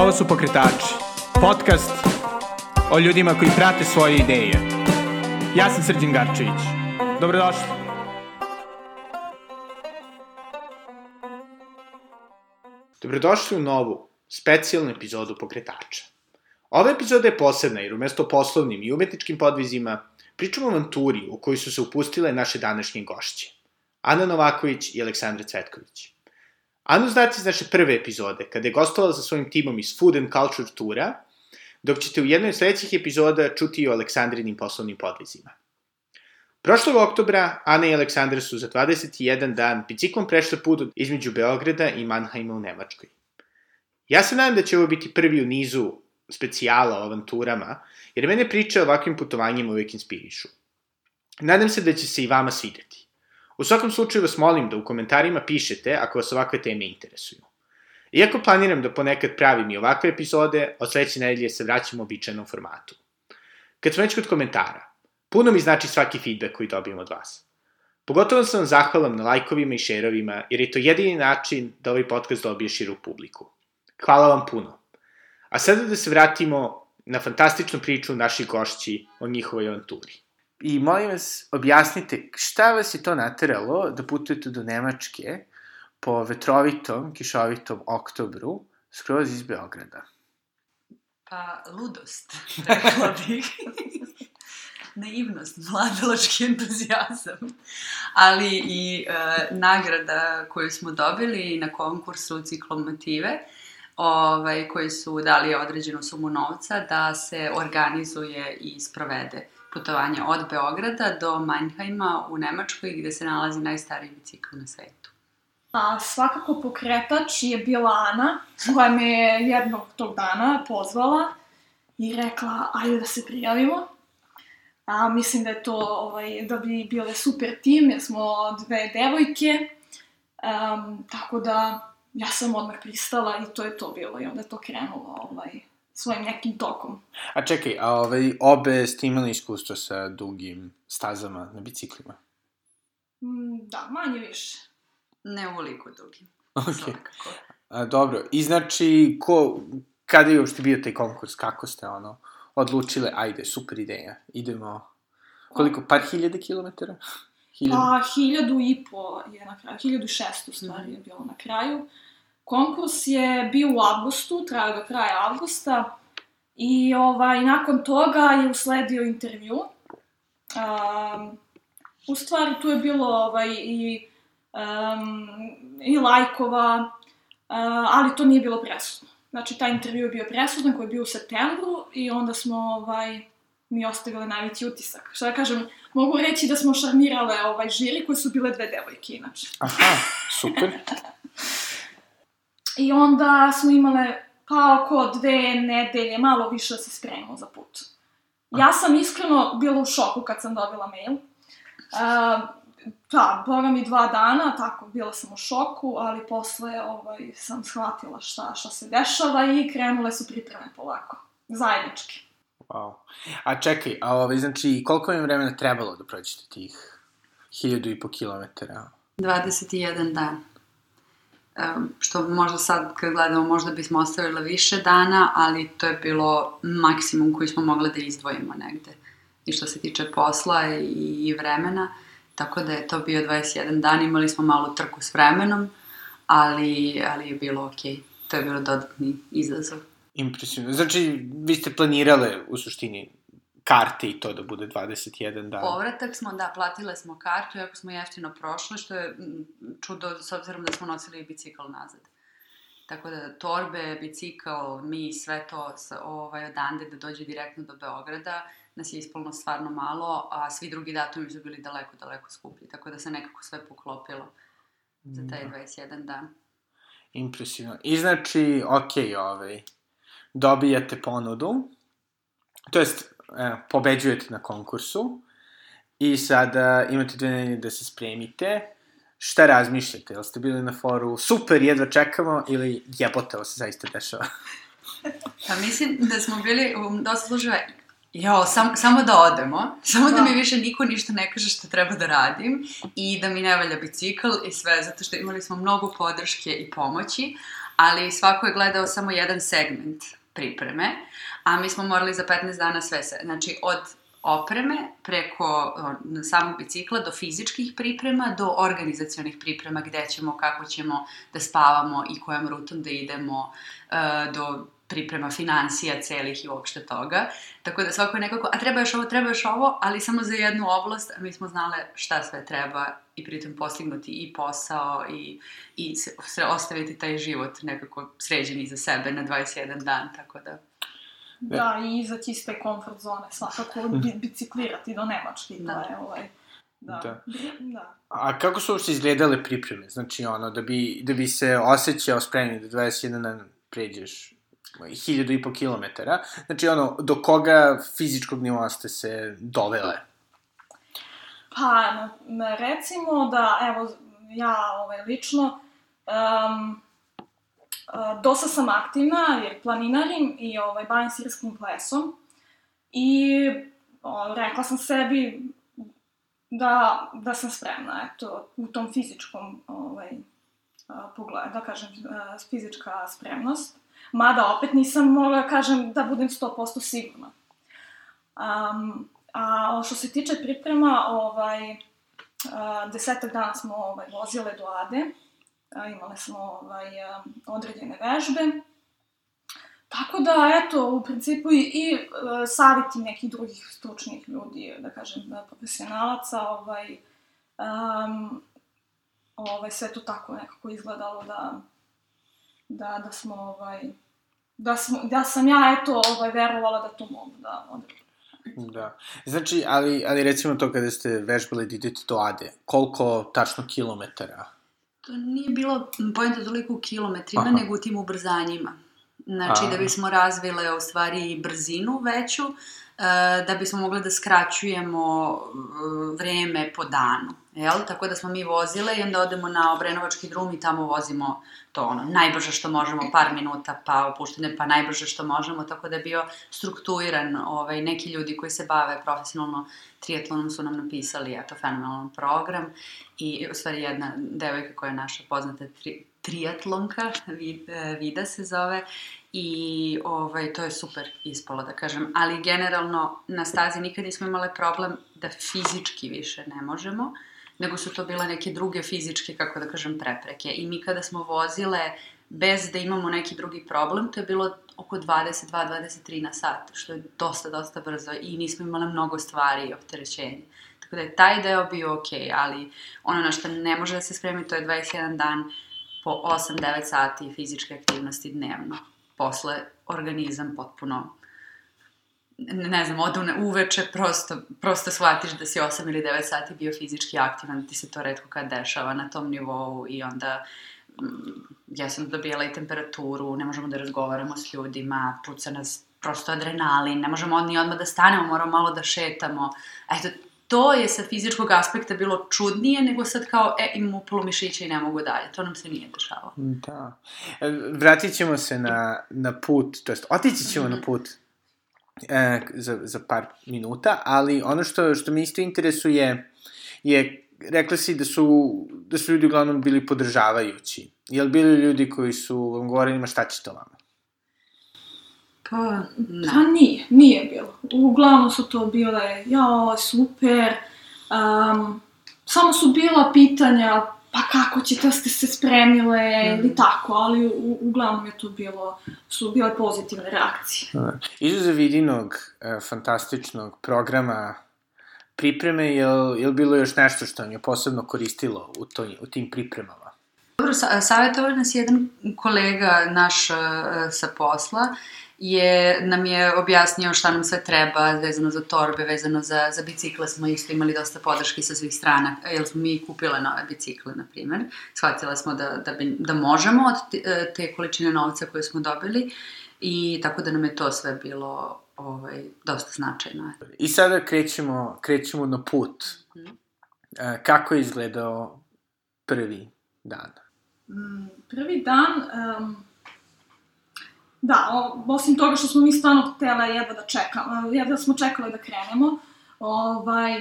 Ovo su Pokretači, podcast o ljudima koji prate svoje ideje. Ja sam Srđan Garčević. Dobrodošli. Dobrodošli u novu, specijalnu epizodu Pokretača. Ova epizoda je posebna jer umesto poslovnim i umetničkim podvizima pričamo o avanturi u kojoj su se upustile naše današnje gošće. Ana Novaković i Aleksandra Cvetković. Anu znate iz naše prve epizode, kada je gostovala sa svojim timom iz Food and Culture Tura, dok ćete u jednoj od sledećih epizoda čuti o Aleksandrinim poslovnim podvizima. Prošlog oktobra Ana i Aleksandra su za 21 dan biciklom prešle put između Beograda i Mannheima u Nemačkoj. Ja se nadam da će ovo biti prvi u nizu specijala o avanturama, jer mene priče o ovakvim putovanjima uvek inspirišu. Nadam se da će se i vama svideti. U svakom slučaju vas molim da u komentarima pišete ako vas ovakve teme interesuju. Iako planiram da ponekad pravim i ovakve epizode, od sledeće nedelje se vraćam u običajnom formatu. Kad smo već kod komentara, puno mi znači svaki feedback koji dobijem od vas. Pogotovo sam vam zahvalan na lajkovima i šerovima, jer je to jedini način da ovaj podcast dobije širu publiku. Hvala vam puno. A sada da se vratimo na fantastičnu priču naših gošći o njihovoj avanturi. I molim vas, objasnite šta vas je to nateralo da putujete do Nemačke po vetrovitom, kišovitom oktobru, skroz iz Beograda? Pa, ludost, rekla bih. Naivnost, mladalački entuzijazam, ali i e, nagrada koju smo dobili na konkursu ciklomotive, ovaj, koji su dali određenu sumu novca da se organizuje i sprovede putovanje od Beograda do Mannheima u Nemačkoj gde se nalazi najstariji bicikl na svetu. A svakako pokretač je bila Ana, koja me je jednog tog dana pozvala i rekla, ajde da se prijavimo. A, mislim da je to, ovaj, da bi bile super tim, jer smo dve devojke, um, tako da ja sam odmah pristala i to je to bilo i onda je to krenulo ovaj, svojim nekim tokom. A čekaj, a ovaj, obe ste imali iskustvo sa dugim stazama na biciklima? Mm, da, manje više. Ne uvoliko dugim. Ok. A, dobro, i znači, ko, kada je uopšte bio taj konkurs, kako ste ono, odlučile, ajde, super ideja, idemo, koliko, par hiljade kilometara? Hiljadu? Pa, hiljadu i po je na kraju, hiljadu šestu stvari je bilo na kraju. Konkurs je bio u avgustu, trajao do kraja avgusta i ovaj, nakon toga je usledio intervju. Um, u stvari tu je bilo ovaj, i, um, i lajkova, uh, ali to nije bilo presudno. Znači, taj intervju je bio presudan koji je bio u septembru i onda smo ovaj, mi ostavile najveći utisak. Što da kažem, mogu reći da smo šarmirale ovaj žiri koje su bile dve devojke inače. Aha, super. I onda smo imale pa oko dve nedelje, malo više da se spremimo za put. Ja sam iskreno bila u šoku kad sam dobila mail. Uh, da, boga mi dva dana, tako, bila sam u šoku, ali posle ovaj, sam shvatila šta, šta se dešava i krenule su pripreme polako. Zajednički. Wow. A čekaj, a ovaj, znači, koliko je vremena trebalo da prođete tih hiljadu i po kilometara? 21 dan. Što možda sad kad gledamo možda bismo ostavila više dana, ali to je bilo maksimum koji smo mogli da izdvojimo negde. I što se tiče posla i vremena, tako da je to bio 21 dan, imali smo malu trku s vremenom, ali, ali je bilo okej. Okay. To je bilo dodatni izazov. Impresivno. Znači, vi ste planirale u suštini karte i to da bude 21 dan. Povratak smo, da, platile smo kartu, iako smo jeftino prošle, što je čudo s obzirom da smo nosili bicikl nazad. Tako da torbe, bicikl, mi, sve to sa, ovaj, odande da dođe direktno do Beograda, nas je ispolno stvarno malo, a svi drugi datumi su bili daleko, daleko skuplji. Tako da se nekako sve poklopilo za taj 21 da. dan. Impresivno. I znači, okej, okay, ovaj, dobijate ponudu, to jest, e, pobeđujete na konkursu i sada imate dve nedelje da se spremite. Šta razmišljate? Jel ste bili na foru super, jedva čekamo ili jebote, ovo se zaista dešava? pa mislim da smo bili u dosta služava Jo, sam, samo da odemo, samo da. da mi više niko ništa ne kaže što treba da radim i da mi ne valja bicikl i sve, zato što imali smo mnogo podrške i pomoći, ali svako je gledao samo jedan segment pripreme, a mi smo morali za 15 dana sve se, znači od opreme preko samog bicikla do fizičkih priprema, do organizacionih priprema gde ćemo, kako ćemo da spavamo i kojom rutom da idemo, e, do priprema financija celih i uopšte toga. Tako da svako je nekako, a treba još ovo, treba još ovo, ali samo za jednu oblast, a mi smo znale šta sve treba i pritom postignuti i posao i, i se, ostaviti taj život nekako sređeni za sebe na 21 dan, tako da... Da, i izaći iz te komfort zone, svakako biciklirati do Nemačke, da. to je ovaj... Da. da. da. A kako su uopšte izgledale pripreme? Znači, ono, da bi, da bi se osjećao spremni da 21 dan pređeš hiljadu i po kilometara. Znači, ono, do koga fizičkog nivoa ste se dovele? Pa, recimo da, evo, ja ovaj, lično, um, dosta sam aktivna jer planinarim i ovaj, bavim sirskim plesom i o, rekla sam sebi da, da sam spremna, eto, u tom fizičkom ovaj, pogledu, da kažem, fizička spremnost. Mada opet nisam mogla da kažem da budem 100% sigurna. Um, a što se tiče priprema, ovaj, desetak dana smo ovaj, vozile do Ade, imale smo ovaj, određene vežbe. Tako da, eto, u principu i, i e, savjeti nekih drugih stručnih ljudi, da kažem, profesionalaca, ovaj, um, ovaj, sve to tako nekako izgledalo da, da, da smo, ovaj, da, smo, da sam ja, eto, ovaj, verovala da to mogu da odradim. Da. Znači, ali, ali recimo to kada ste vežbali da idete do Ade, koliko tačno kilometara To nije bilo pojenta toliko u kilometrima, Aha. nego u tim ubrzanjima. Znači, Aha. da bismo razvile u stvari brzinu veću, e, da bismo mogli da skraćujemo e, vreme po danu, jel? Tako da smo mi vozile i onda odemo na Obrenovački drum i tamo vozimo to ono, najbrže što možemo, par minuta, pa opuštene, pa najbrže što možemo, tako da je bio strukturiran, ovaj, neki ljudi koji se bave profesionalno triatlonom su nam napisali, eto, fenomenalan program i, u stvari, jedna devojka koja je naša poznata tri, triatlonka, e, Vida se zove, i ovaj, to je super ispalo, da kažem, ali generalno na stazi nikad nismo imale problem da fizički više ne možemo, nego su to bile neke druge fizičke, kako da kažem, prepreke. I mi kada smo vozile bez da imamo neki drugi problem, to je bilo oko 22-23 na sat, što je dosta, dosta brzo i nismo imali mnogo stvari i opterećenja. Tako da je taj deo bio ok, ali ono na što ne može da se spremi, to je 21 dan po 8-9 sati fizičke aktivnosti dnevno. Posle organizam potpuno ne znam, na uveče, prosto, prosto shvatiš da si 8 ili 9 sati bio fizički aktivan, ti se to redko kad dešava na tom nivou i onda mm, ja sam dobijala i temperaturu, ne možemo da razgovaramo s ljudima, puca nas prosto adrenalin, ne možemo ni odmah da stanemo, moramo malo da šetamo. Eto, to je sa fizičkog aspekta bilo čudnije nego sad kao, e, imam upalo mišića i ne mogu dalje. To nam se nije dešavalo. Da. E, vratit ćemo se na, na put, to jest otići ćemo mm -hmm. na put e, za, za par minuta, ali ono što, što me isto interesuje je, rekla si da su, da su ljudi uglavnom bili podržavajući. Jel bili ljudi koji su vam govorili, ma šta će to vama? Pa. Pa nije, nije bilo. Uglavnom su to bile, ja, super, um, samo su bila pitanja, pa kako će, da ste se spremile mm. ili tako, ali u, uglavnom je to bilo, su bile pozitivne reakcije. Izuze vidinog, e, fantastičnog programa pripreme, je li, bilo još nešto što vam je posebno koristilo u, to, u tim pripremama? Dobro, sa, savjetovao nas jedan kolega naš uh, sa posla je, nam je objasnio šta nam sve treba vezano za torbe, vezano za, za bicikle. Smo isto imali dosta podrške sa svih strana, jer smo mi kupile nove bicikle, na primer. Shvatila smo da, da, bi, da možemo od te, te količine novca koje smo dobili i tako da nam je to sve bilo ovaj, dosta značajno. I sada krećemo, krećemo na put. Mm. Kako je izgledao prvi dan? Mm, prvi dan... Um Da, osim toga što smo mi stvarno htjela jedva da čekamo, jedva smo čekale da krenemo, ovaj,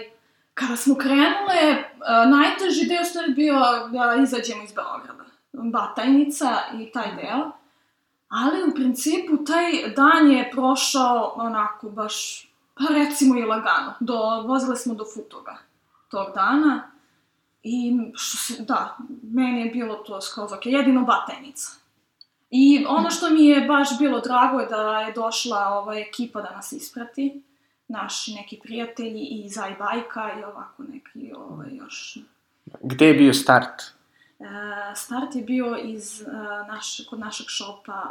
kada smo krenule, najteži deo stvari bio da izađemo iz Beograda. Batajnica i taj deo. Ali u principu taj dan je prošao onako baš, pa recimo i lagano. Do, vozile smo do Futoga tog dana. I što se, da, meni je bilo to skroz ok, jedino batajnica. I ono što mi je baš bilo drago je da je došla ova ekipa da nas isprati, naši neki prijatelji iz iBajka i ovako neki ovaj, još... Gde je bio start? E, start je bio iz, uh, naš, kod našeg šopa,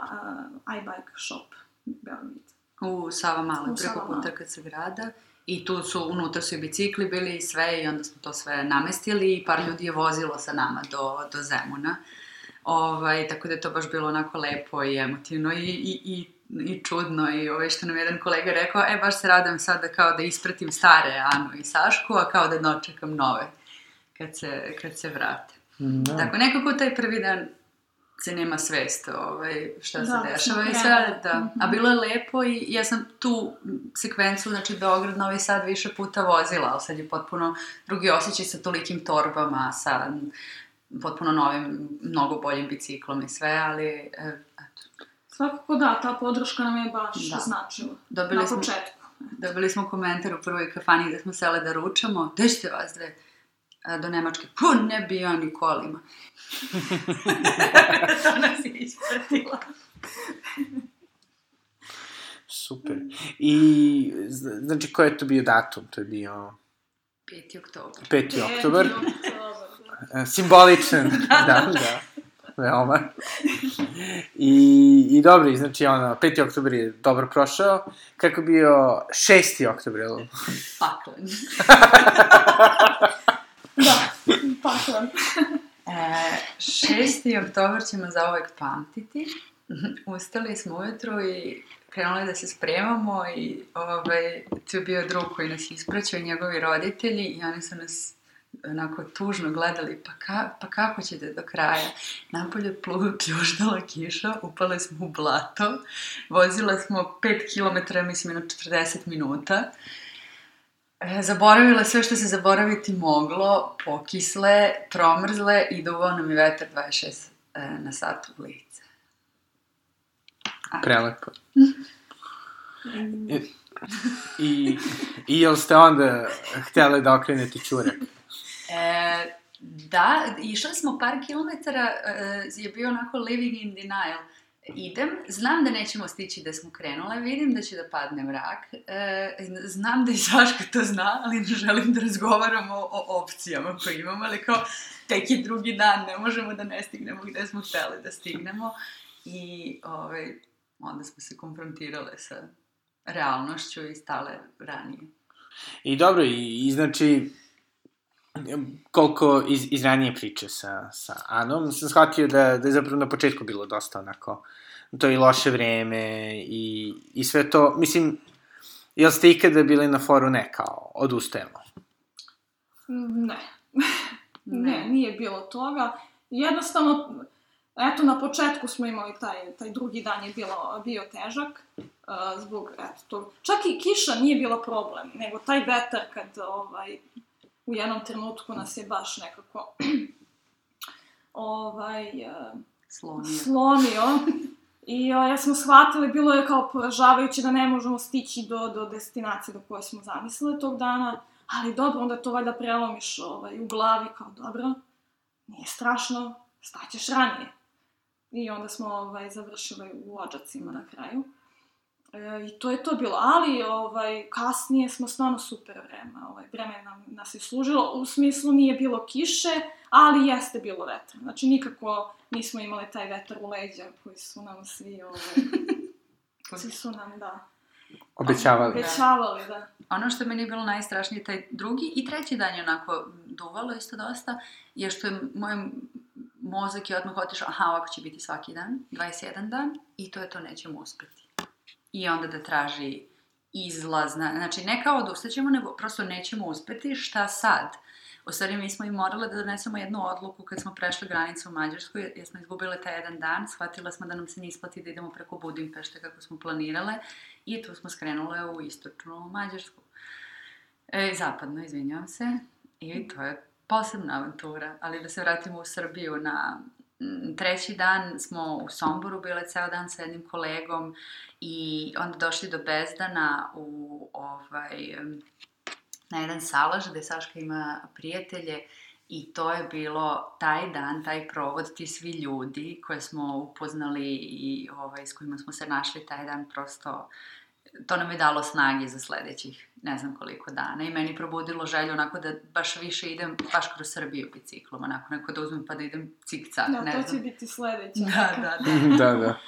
uh, iBike shop, Beograd. U Sava Mala, U preko puta kad se grada. I tu su, unutra su i bicikli bili i sve, i onda smo to sve namestili i par ljudi je vozilo sa nama do, do Zemuna. Ovaj, tako da je to baš bilo onako lepo i emotivno i, i, i, i čudno i ovaj, što nam je jedan kolega rekao, e, baš se radujem sada kao da ispratim stare Anu i Sašku, a kao da dočekam nove kad se, kad se vrate. Da. Tako, nekako taj prvi dan se nema svest ovaj, šta se Da, dešava smo i sve, krenuli. da. A Mhm. bilo je lepo i ja sam tu sekvencu, znači Beograd, Novi Sad više puta vozila, ali sad je potpuno drugi osjećaj sa tolikim torbama, sa potpuno novim, mnogo boljim biciklom i sve, ali e, eto, Svakako da, ta podrška nam je baš Da. značila. dobili Na smo, početku. dobili smo komentar u prvoj kafani gde smo sele da ručamo, gde ćete vas dve? Do Nemačke, pu, ne bi ja ni kolima. to nas je ispratila. Super. I, zna- znači, koji je to bio datum? To je bio 5. oktober. 5. oktobar. Peti oktobar, da. E, Simboličan. da, da. Veoma. I, I dobro, znači, ono, 5. oktober je dobro prošao. Kako bio 6. oktober? Paklen. Da, paklen. E, 6. oktober ćemo zauvek pamtiti. Ustali smo ujutru i krenuli da se spremamo i ovaj, tu je bio drug koji nas ispraćao, njegovi roditelji i oni su nas onako tužno gledali, pa, ka, pa kako ćete do kraja? Napolje plu, pljuždala kiša, upale smo u blato, vozile smo 5 km, mislim, na 40 minuta. E, Zaboravila sve što se zaboraviti moglo, pokisle, promrzle i duvao nam je vetar 26 e, na sat u lice. Prelepo. I, i, I jel ste onda htjeli da okrenete čurak? E, da, išli smo par kilometara, e, je bio onako living in denial. Idem, znam da nećemo stići da smo krenule, vidim da će da padne mrak, e, znam da i Saška to zna, ali ne želim da razgovaramo o, opcijama koje imamo, ali kao tek je drugi dan, ne možemo da ne stignemo gde smo hteli da stignemo. I ovaj, onda smo se konfrontirale sa realnošću i stale ranije. I dobro, i, i znači, koliko iz, iz ranije priče sa, sa Anom, sam shvatio da, da je zapravo na početku bilo dosta onako, to i loše vreme i, i sve to, mislim, jel ste ikada bili na foru ne kao, odustajemo? Ne. Ne. nije bilo toga. Jednostavno, eto, na početku smo imali taj, taj drugi dan je bilo, bio težak, uh, zbog, eto. Čak i kiša nije bila problem, nego taj vetar kad, ovaj, u jednom trenutku nas je baš nekako, ovaj, uh, Slonio. slomio. I o, ja smo shvatili, bilo je kao poražavajuće da ne možemo stići do, do destinacije do koje smo zamislili tog dana, ali dobro, onda to valjda prelomiš ovaj, u glavi, kao dobro, nije strašno, staćeš ranije. I onda smo ovaj, završili u Odžacima na kraju. E, I to je to bilo, ali ovaj, kasnije smo stvarno super vreme, ovaj, vreme nam, nas je služilo, u smislu nije bilo kiše, ali jeste bilo vetra. Znači nikako nismo imali taj vetar u leđa koji su nam svi, ovaj, svi su nam, da, Obećavali. obećavali, da. Ono što je meni bilo najstrašnije, taj drugi i treći dan je onako duvalo isto dosta, je što je moj mozak je odmah otišao, aha, ovako će biti svaki dan, 21 dan, i to je to, nećemo uspeti. I onda da traži izlaz, na- znači ne kao odustaćemo, nego prosto nećemo uspeti, šta sad? U stvari, mi smo i morale da donesemo jednu odluku kad smo prešli granicu u Mađarskoj, jer smo izgubile taj jedan dan, shvatile smo da nam se ne isplati da idemo preko Budimpešte kako smo planirale i tu smo skrenule u istočnu Mađarsku. E, zapadno, izvinjavam se. I to je posebna avantura, ali da se vratimo u Srbiju na treći dan smo u Somboru bile ceo dan sa jednim kolegom i onda došli do Bezdana u ovaj, na jedan salaš gde Saška ima prijatelje i to je bilo taj dan, taj provod, ti svi ljudi koje smo upoznali i ovaj, s kojima smo se našli taj dan prosto to nam je dalo snage za sledećih ne znam koliko dana i meni probudilo želju onako da baš više idem baš kroz Srbiju biciklom, onako neko da uzmem pa da idem cik-cak, Da, ne to će znam. biti sledeće. Da, da, da. da, da.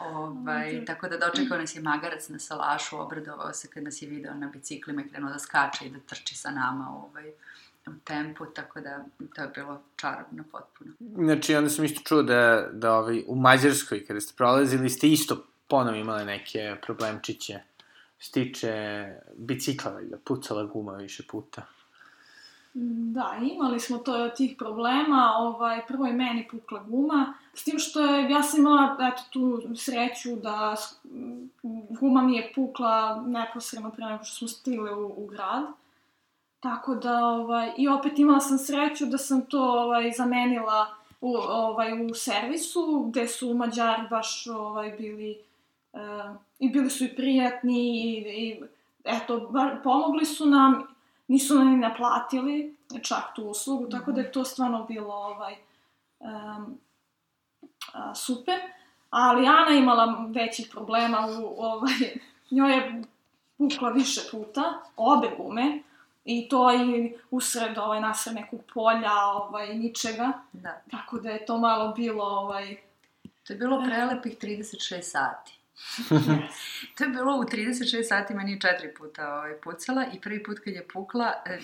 Ovaj, Mhm. tako da dočekao nas je magarac na salašu, obradovao se kad nas je video na biciklima i krenuo da skače i da trči sa nama ovaj, u tempu, tako da to je bilo čarobno potpuno. Znači, onda sam isto čuo da, da ovaj, u Mađarskoj, kada ste prolazili, ste isto ponovo imali neke problemčiće. Stiče bicikla, valjda, pucala guma više puta. Da, imali smo to tih problema, ovaj, prvo je meni pukla guma, s tim što je, ja sam imala, eto, tu sreću da guma mi je pukla neposredno pre nego što smo stigli u, u grad. Tako da, ovaj, i opet imala sam sreću da sam to ovaj, zamenila u, ovaj, u servisu, gde su Mađari baš ovaj, bili, i bili su i prijatni i, i eto, bar, pomogli su nam, nisu nam ni naplatili čak tu uslugu, tako da je to stvarno bilo ovaj, um, a, super. Ali Ana imala većih problema, u, ovaj, njoj je pukla više puta, obe gume, i to i usred, ovaj, nasred nekog polja, ovaj, ničega, Da. tako da je to malo bilo, ovaj, To je bilo prelepih 36 sati. To je bilo u 36 sati, meni je četiri puta ovaj, pucala i prvi put kad je pukla, e,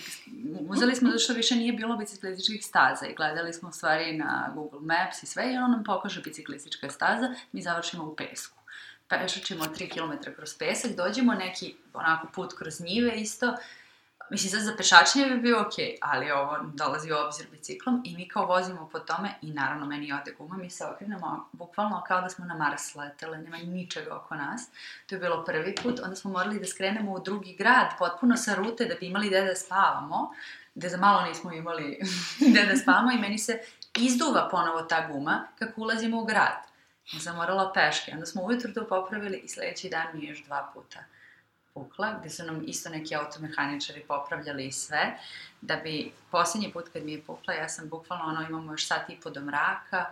uzeli smo zato što više nije bilo biciklističkih staza i gledali smo stvari na Google Maps i sve i ono nam pokaže biciklistička staza, mi završimo u pesku. Pešačimo 3 km kroz pesak, dođemo neki onako put kroz njive isto, Mislim, sad za pešačenje bi bio okej, ali ovo dolazi u obzir biciklom i mi kao vozimo po tome i naravno meni ode guma, mi se okrenemo bukvalno kao da smo na Mars letele, nema ničega oko nas. To je bilo prvi put, onda smo morali da skrenemo u drugi grad, potpuno sa rute da bi imali gde da spavamo, gde za malo nismo imali gde da spavamo i meni se izduva ponovo ta guma kako ulazimo u grad. Ja sam morala peške, onda smo ujutro to popravili i sledeći dan mi je još dva puta pukla, gde su nam isto neki automehaničari popravljali i sve, da bi posljednji put kad mi je pukla, ja sam bukvalno, ono, imamo još sat i po do mraka,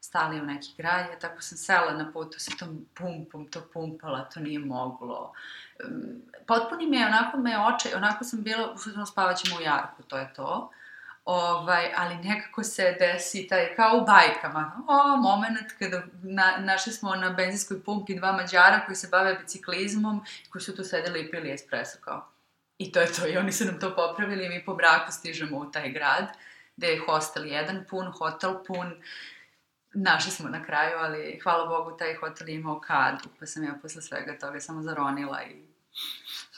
stali u neki grad, ja tako sam sela na putu sa tom pumpom, to pumpala, to nije moglo. Potpuni me, onako me oče, onako sam bila, u spavaćemo u jarku, to je to. Ovaj, ali nekako se desi taj, kao u bajkama, o, moment kada na, našli smo na benzinskoj pumpi dva mađara koji se bave biciklizmom, koji su tu sedeli i pili espresso kao. I to je to, i oni su nam to popravili i mi po mraku stižemo u taj grad, gde je hostel jedan pun, hotel pun, Našli smo na kraju, ali hvala Bogu taj hotel je imao kadu, pa sam ja posle svega toga samo zaronila i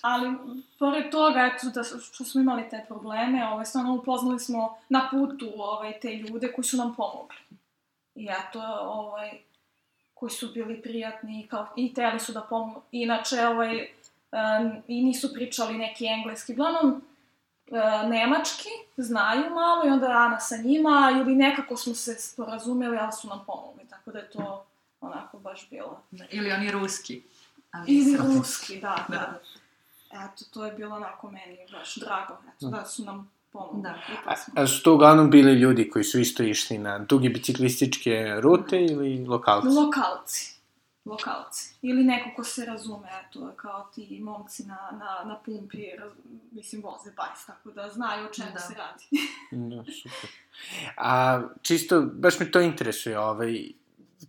Ali, pored toga, eto, da, što smo imali te probleme, ovaj, stvarno upoznali smo na putu ovaj, te ljude koji su nam pomogli. I eto, ovaj, koji su bili prijatni kao, i teli su da pomogu. Inače, ovaj, um, i nisu pričali neki engleski. Uglavnom, e, nemački, znaju malo i onda Ana sa njima ili nekako smo se sporazumeli, ali su nam pomogli. Tako da je to onako baš bilo. ili oni ruski. A mi Ili ruski, da, da. Da. Eto, to je bilo onako meni baš drago, eto, da su nam pomogli. Da. A, a su to uglavnom bili ljudi koji su isto išli na duge biciklističke rute ili lokalci? Lokalci. Lokalci. Ili neko ko se razume, eto, kao ti momci na, na, na pumpi, raz, mislim, voze bajs, tako da znaju o čemu Da. se radi. Da, super. A, čisto, baš me to interesuje, ovaj,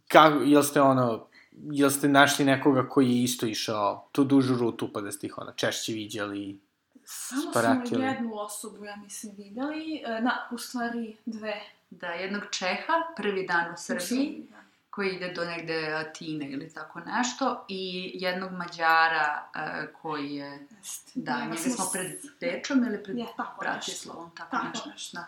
kako, jel ste ono, jel ste našli nekoga koji je isto išao tu dužu rutu pa da ste ih ono češće viđali? Samo smo jednu osobu, ja mislim, videli, e, na, u stvari dve. Da, jednog Čeha, prvi dan u Srbiji, Da. koji ide do negde Atine ili tako nešto, i jednog Mađara uh, koji je, Jeste. da, Njega smo pred Bečom ili pred Je, tako Bratislavom, tako, Tako nešto. nešto. Da.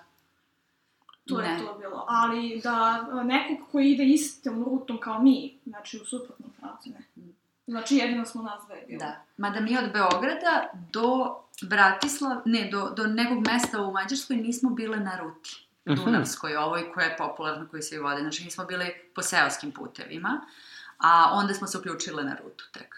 To Ne. je to bilo. Ali da e, nekog koji ide istom rutom kao mi, znači u suprotnom pravcu, ne. Znači jedino smo nas dve bili. Da. Mada mi od Beograda do Bratislav, ne, do, do nekog mesta u Mađarskoj nismo bile na ruti. Mhm. Dunavskoj, ovoj koja je popularna, koju svi vode. Znači, mi smo bili po seoskim putevima, a onda smo se uključile na rutu tek.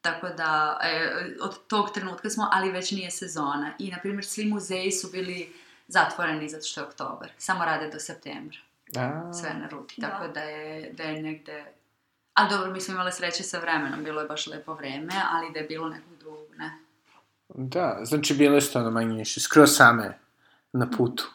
Tako da, e, od tog trenutka smo, ali već nije sezona. I, na primjer, svi muzeji su bili zatvoreni zato što je oktobar. Samo rade do septembra, A, sve na ruti. Da. Tako da je, da je negde... A dobro, mi smo imali sreće sa vremenom, bilo je baš lepo vreme, ali da je bilo nekog drugog, ne. Da, znači bile ste ono manje više, skroz same na putu.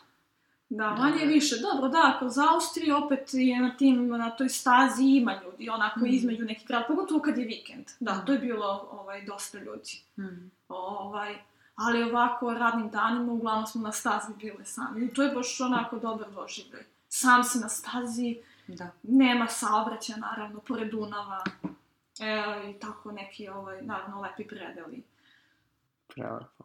Da, manje više. Dobro, da, kroz Austriju opet je na tim, na toj stazi ima ljudi, onako Mhm. između nekih grada, pogotovo kad je vikend. Da, to je bilo ovaj, dosta ljudi. Mm. Ovaj, ali ovako radnim danima uglavnom smo na stazi bile sami. I to je baš onako dobar doživljaj. Sam si na stazi, Da. nema saobraćaja naravno, pored Dunava. E, I tako neki, ovaj, naravno, lepi predeli. Prelepo.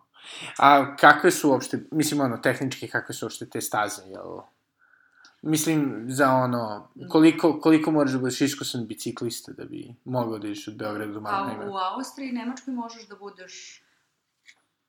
A kakve su uopšte, mislim ono, tehnički kakve su uopšte te staze, jel? Mislim, za ono, koliko, koliko moraš da budeš iskusan biciklista da bi mogao da ideš od Beograda do A Mannheima? u Austriji i Nemačkoj možeš da budeš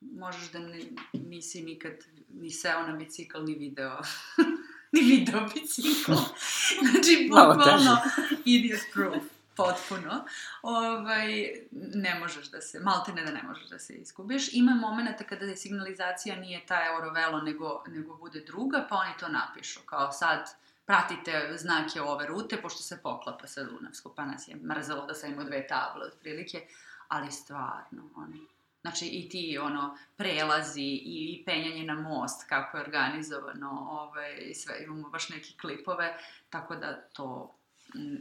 možeš da ne, nisi nikad ni seo na bicikl, ni video ni video bicikl. znači, bukvalno idiot proof potpuno. Ovaj, ne možeš da se, malte ne da ne možeš da se iskubiš. Ima momenta kada je signalizacija nije ta Eurovelo, nego, nego bude druga, pa oni to napišu. Kao sad, pratite znake ove rute, pošto se poklapa sa Dunavsku, pa nas je mrzalo da sam imao dve table, otprilike, ali stvarno, ono, Znači i ti ono prelazi i, i penjanje na most kako je organizovano, ovaj i sve imamo baš neke klipove, tako da to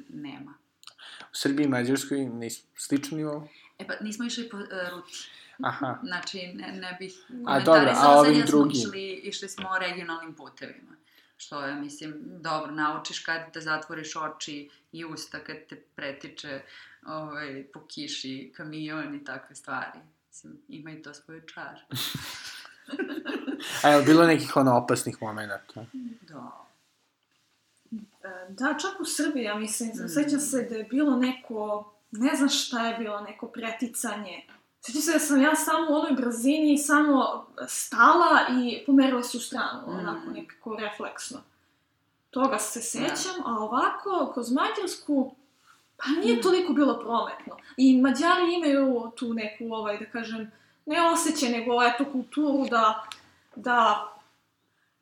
nema. U Srbiji i Mađarskoj na is- sličnom nivou? E pa nismo išli po uh, ruti. Aha. Znači ne, ne bih A, dobro, a sad, ovim jer smo drugim? Išli, išli smo regionalnim putevima. Što je, mislim, dobro, naučiš kad te zatvoriš oči i usta, kad te pretiče ovaj, po kiši, kamion i takve stvari. Mislim, ima i to svoj čar. A je bilo nekih ono opasnih momenta? Da. E, Da, čak u Srbiji, ja mislim, Mm. sećam se da je bilo neko, ne znam šta je bilo, neko preticanje. Sećam se da sam ja samo u onoj brzini samo stala i pomerila se u stranu, Mm. onako nekako refleksno. Toga se sećam, a ovako, kroz Mađarsku, pa nije Mm. toliko bilo prometno. I Mađari imaju tu neku, ovaj, da kažem, ne osjećaj, nego eto kulturu da, da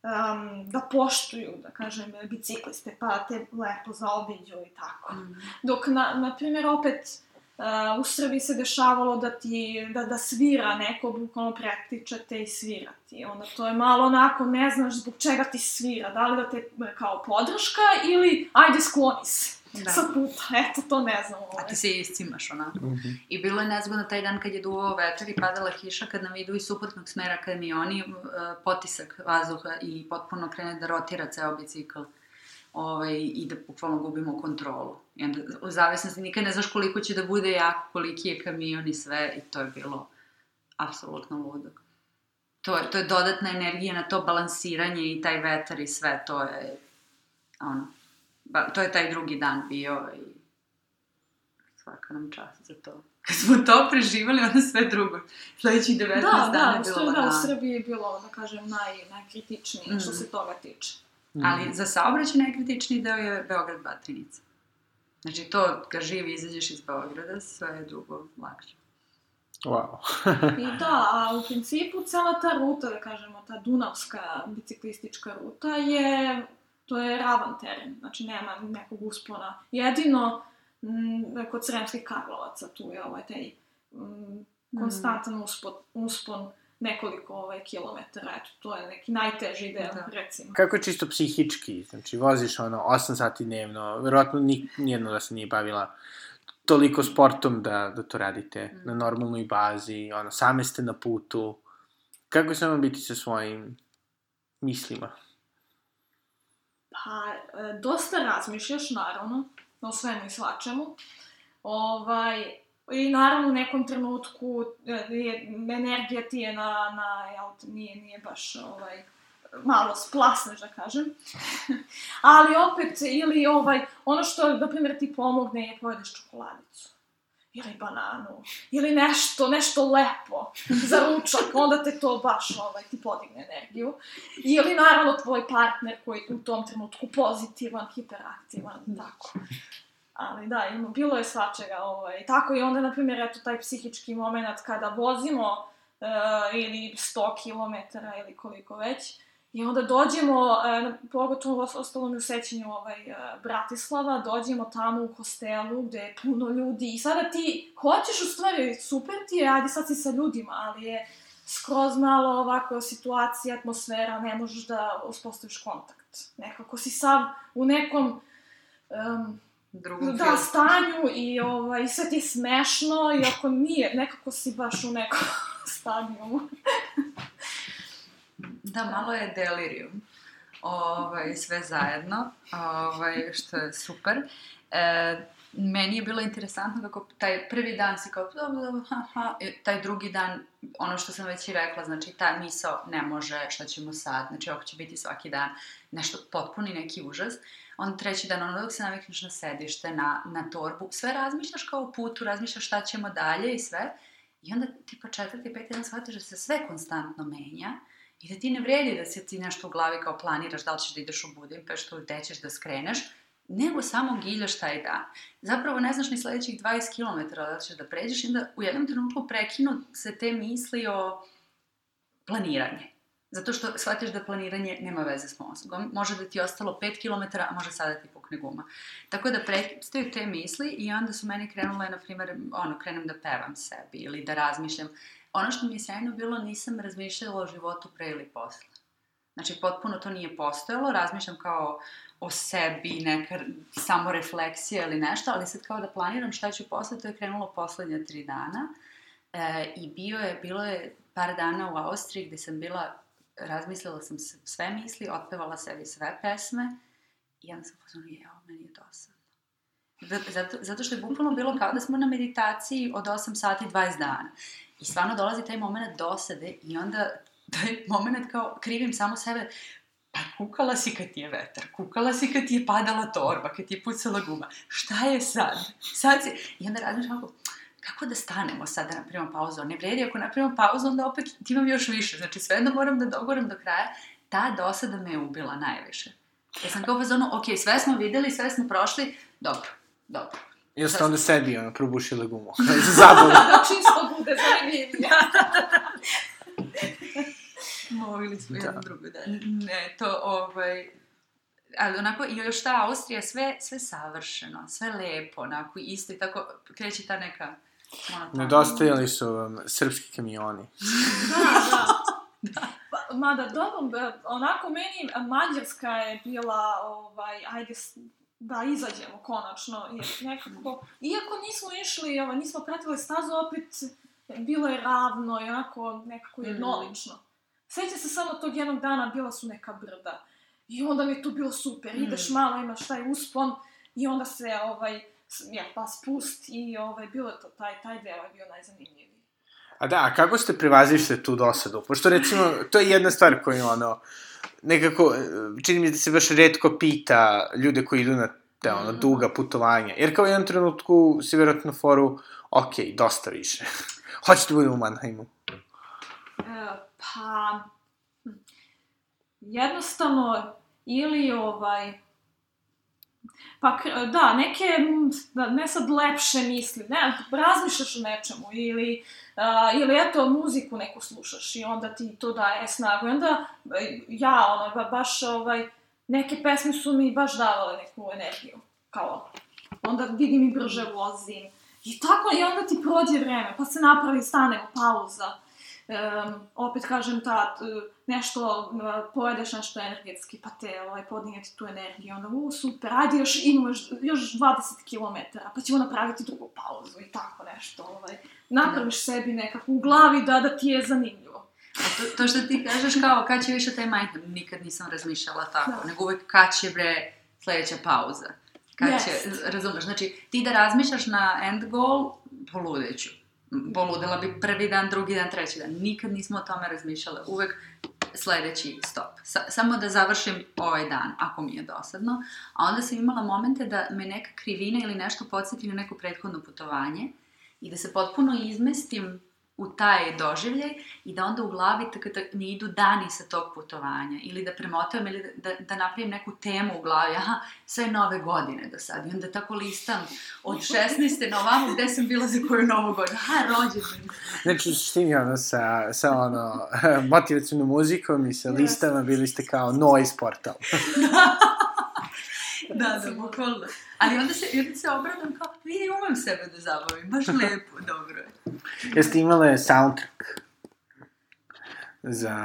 um, da poštuju, da kažem, bicikliste, pa te lepo zaobiđu i tako. Mm. Dok, na, na primjer, opet uh, u Srbiji se dešavalo da ti, da, da svira neko, bukvalno pretičete i svira ti. Onda to je malo onako, ne znaš zbog čega ti svira, da li da te kao podrška ili ajde skloni se Da. sa puta, eto to ne znam. A Ovaj. ti se iscimaš onako. Mhm. I bilo je nezgodno taj dan kad je duvao vetar i padala kiša, kad nam idu iz suprotnog smera kamioni, e, potisak vazduha i potpuno krene da rotira ceo bicikl. Ovaj, I da bukvalno gubimo kontrolu. I onda, u zavisnosti, nikad ne znaš koliko će da bude jako, koliki je kamion i sve, i to je bilo apsolutno ludo. To je, to je dodatna energija na to balansiranje i taj vetar i sve, to je, ono, ba, to je taj drugi dan bio i svaka nam čast za to. Kad smo to preživali, onda sve drugo. Sledećih 19 Da, dana da, je u bilo Srbiji, da, u lagano. Srbiji je bilo, da kažem, naj, najkritičnije što Mm. se toga tiče. Ali za saobraćaj najkritičniji deo je Beograd Batrinica. Znači to, kad živi izađeš iz Beograda, sve je drugo lakše. Wow. I da, a u principu cela ta ruta, da kažemo, ta dunavska biciklistička ruta je, to je ravan teren, znači nema nekog uspona. Jedino m, kod Sremskih Karlovaca tu je ovaj taj m, konstantan uspon, uspon nekoliko ovaj, kilometara, eto, to je neki najteži deo, Da. recimo. Kako je čisto psihički? Znači, voziš ono 8 sati dnevno, verovatno ni, nijedno da se nije bavila toliko sportom da, da to radite Mm. na normalnoj bazi, ono, same ste na putu. Kako je samo biti sa svojim mislima? Pa, e, dosta razmišljaš, naravno, o svemu i svačemu. Ovaj, I naravno u nekom trenutku e, je, energija ti je na, na jel, nije, nije baš ovaj, malo splasneš, da kažem. Ali opet, ili ovaj, ono što, na primjer, ti pomogne je pojedeš čokoladicu. Ili bananu, ili nešto, nešto lepo za ručak, onda te to baš ovaj, ti podigne energiju. Ili naravno tvoj partner koji je u tom trenutku pozitivan, hiperaktivan, tako. Ali da, ima, bilo je svačega, ovaj, tako i onda, na primjer, eto, taj psihički moment kada vozimo uh, ili 100 km ili koliko već, I onda dođemo, e, pogotovo ostalo mi u sećanju ovaj, e, Bratislava, dođemo tamo u hostelu gde je puno ljudi i sada ti hoćeš u stvari, super ti je, ajde sad si sa ljudima, ali je skroz malo ovako situacija, atmosfera, ne možeš da uspostaviš kontakt. Nekako si sav u nekom um, Drugom da, stanju i ovaj, sve ti je smešno, iako nije, nekako si baš u nekom stadijumu. Da, malo je delirium. Ovaj, sve zajedno, ovaj, što je super. E, meni je bilo interesantno kako taj prvi dan si kao, ha, ha, taj drugi dan, ono što sam već i rekla, znači ta misao ne može, šta ćemo sad, znači ovo će biti svaki dan nešto potpuni neki užas. Onda treći dan, ono dok se navikneš na sedište, na, na torbu, sve razmišljaš kao o putu, razmišljaš šta ćemo dalje i sve. I onda tipa četvrti, peti dan shvatiš da se sve konstantno menja i da ti ne vredi da se ti nešto u glavi kao planiraš da li ćeš da ideš u Budimpeštu gde ćeš da skreneš, nego samo giljaš taj dan. Zapravo ne znaš ni sledećih 20 km da ćeš da pređeš i onda u jednom trenutku prekinu se te misli o planiranje. Zato što shvatiš da planiranje nema veze s mozgom. Može da ti je ostalo 5 km, a može sada da ti pukne guma. Tako da prestaju te misli i onda su meni krenule, na primjer, ono, krenem da pevam sebi ili da razmišljam. Ono što mi je sjajno bilo, nisam razmišljala o životu pre ili posle. Znači, potpuno to nije postojalo, razmišljam kao o sebi, neka samorefleksija ili nešto, ali sad kao da planiram šta ću posle, to je krenulo poslednja tri dana. E, I bio je, bilo je par dana u Austriji gde sam bila, razmislila sam sve misli, otpevala sebi sve pesme i onda sam pozvala, je, ovo meni je dosadno. Zato, zato što je bukvalno bilo kao da smo na meditaciji od 8 sati 20 dana. I stvarno dolazi taj moment dosade i onda taj moment kao krivim samo sebe, pa kukala si kad ti je vetar, kukala si kad ti je padala torba, kad ti je pucala guma. Šta je sad? Sad si... I onda razmišljam kako, kako da stanemo sad da napravimo pauzu? Ne vredi, ako napravimo pauzu, onda opet imam još više. Znači, svejedno moram da dogoram do kraja. Ta dosada me je ubila najviše. Ja sam kao fazonu, ok, sve smo videli, sve smo prošli, dobro, dobro. I ste onda sebi, ono, probušile gumu. Za zabavu. da čisto bude zanimljivije. Mogli smo Da. jedno drugo, da. Ne, to, ovaj... Ali onako, i još ta Austrija, sve, sve savršeno, sve lepo, onako, isto i tako, kreće ta neka... Nedostajali su vam srpski kamioni. Da, da. Pa, mada, dobro, onako meni Mađarska je bila, ovaj, ajde, da izađemo konačno, jer nekako, iako nismo išli, ovaj, nismo pratili stazu, opet bilo je ravno i onako nekako jednolično. Sećam se samo tog jednog dana, bila su neka brda. I onda mi je to bilo super, ideš Mm. malo, imaš taj uspon i onda se, ovaj, ja, pa spust i, ovaj, bilo je to, taj, taj deo je bio najzanimljiviji. A da, a kako ste prevazišli tu dosadu? Pošto recimo, to je jedna stvar koju ono, nekako, e, čini mi da se baš redko pita ljude koji idu na te ono, Mhm. duga putovanja. Jer kao u jednom trenutku si vjerojatno foru, ok, dosta više. Hoćete budem u Mannheimu. E, pa, hm, jednostavno, ili ovaj, pa da, neke, da, ne sad lepše misli, ne, razmišljaš o nečemu, ili, a, ili eto, muziku neku slušaš i onda ti to daje snagu, i onda e, ja, ono, ba, baš, ovaj, neke pesme su mi baš davale neku energiju, kao, onda vidim i brže vozim, i tako, i onda ti prođe vreme, pa se napravi, stanemo, pauza, um, opet kažem, ta, nešto, uh, pojedeš nešto energetski, pa te ovaj, podigne ti tu energiju, onda, u, super, ajde, još imaš još 20 km, pa ćemo napraviti drugu pauzu i tako nešto, ovaj, napraviš sebi nekako u glavi da, da ti je zanimljivo. A to, to što ti kažeš kao, kad će više taj mindful, nikad nisam razmišljala tako, Da. nego uvek kad će bre sledeća pauza. Kad Jest. će, razumeš, znači ti da razmišljaš na end goal, poludeću. Poludela bi prvi dan, drugi dan, treći dan. Nikad nismo o tome razmišljale. Uvek sledeći stop. Sa, samo da završim ovaj dan, ako mi je dosadno. A onda sam imala momente da me neka krivina ili nešto podsjeti na neko prethodno putovanje i da se potpuno izmestim u taj doživljaj i da onda u glavi tako da mi idu dani sa tog putovanja ili da premotavam ili da, da, napravim neku temu u glavi, aha, sve nove godine do sad i onda tako listam od 16. na ovamo gde sam bila za koju novu godinu, aha, rođendan. Znači, u suštini, ono, sa, sa ono, motivacijnom muzikom i sa listama bili ste kao noise portal. da, da, bukvalno. Ali onda se, onda se obradam kao, vidi, umem sebe da zabavim, baš lepo, dobro je. Jeste imale soundtrack za,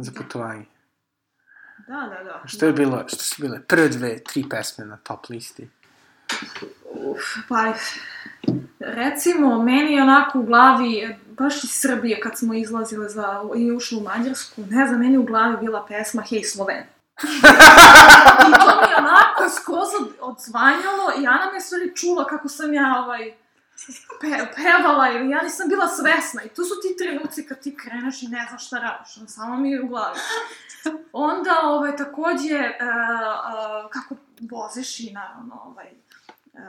za putovanje? Da, da, da. Što je bilo, što su bile prve dve, tri pesme na top listi? Uf, pa, recimo, meni je onako u glavi, baš iz Srbije kad smo izlazile za, i ušli u Mađarsku, ne znam, meni u glavi bila pesma Hej Sloven. I to mi je onako skroz od, odzvanjalo i Ana me stvari čula kako sam ja ovaj, pe, pevala ili ja nisam bila svesna i to su ti trenuci kad ti kreneš i ne znaš šta radiš, ono, samo mi je u glavi. Onda, ovaj, takođe, uh, uh, kako voziš i naravno, ovaj, uh,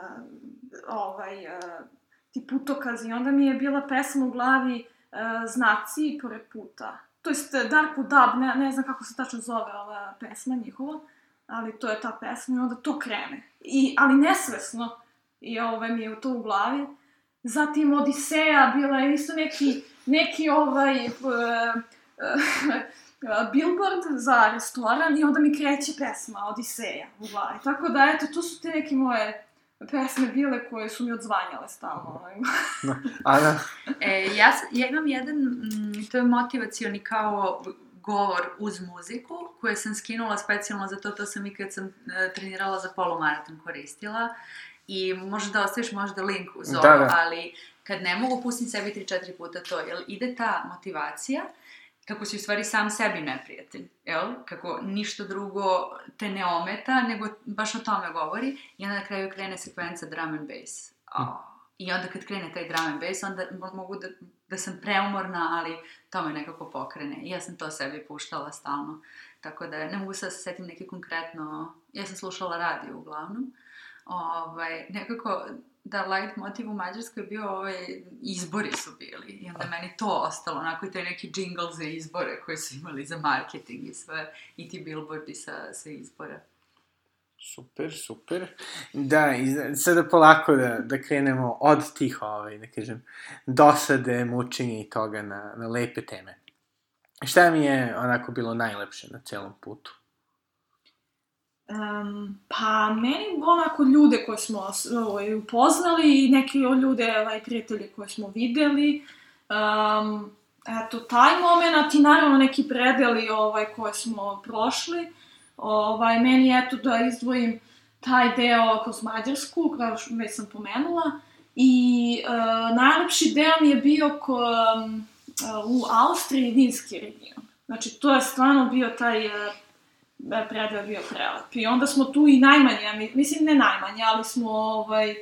ovaj, uh, ti putokazi, onda mi je bila pesma u glavi uh, Znaci pored puta. To jest Dark Dub, ne, ne znam kako se tačno zove ova pesma njihova, ali to je ta pesma i onda to krene. I, ali nesvesno, i ovaj, mi je to u glavi. Zatim Odiseja, bila je isto neki, neki ovaj, uh, uh, billboard za restoran i onda mi kreće pesma Odiseja u glavi. Tako da, eto, to su te neke moje pesme bile koje su mi odzvanjale stalno. Ana? E, ja, ja imam jedan, mm, to je motivacioni kao govor uz muziku, koje sam skinula specijalno za to, to sam i kad sam e, trenirala za polumaraton koristila. I možeš da ostaviš možda link uz ovo, Da, da. ali kad ne mogu pustim sebi 3-4 puta to, jel ide ta motivacija, kako si u stvari sam sebi neprijatelj, jel? Kako ništa drugo te ne ometa, nego baš o tome govori i onda na kraju krene sekvenca drum and bass. Oh. I onda kad krene taj drum and bass, onda mo- mogu da, da sam preumorna, ali to me nekako pokrene. I ja sam to sebi puštala stalno. Tako da ne mogu sad da se setim neki konkretno... Ja sam slušala radio uglavnom. Ovaj, nekako da light motiv u Mađarskoj bio ovaj, izbori su bili i onda meni to ostalo, onako i taj neki džingl za izbore koje su imali za marketing i sve, i ti billboardi sa, sa izbora. Super, super. Da, i sada polako da, da krenemo od tih, ovaj, da kažem, dosade, mučenja i toga na, na lepe teme. Šta mi je onako bilo najlepše na celom putu? Um, pa meni onako ljude koje smo ovaj, upoznali i neki od ljude, ovaj, prijatelji koje smo videli. Um, eto, taj moment i naravno neki predeli ovaj, koje smo prošli. Ovaj, meni eto da izdvojim taj deo kroz Mađarsku, kao što već sam pomenula. I uh, najlepši deo mi je bio ko, um, u Austriji vinski region. Znači, to je stvarno bio taj uh, je predeo bio prelep. I onda smo tu i najmanje, mislim ne najmanje, ali smo ovaj,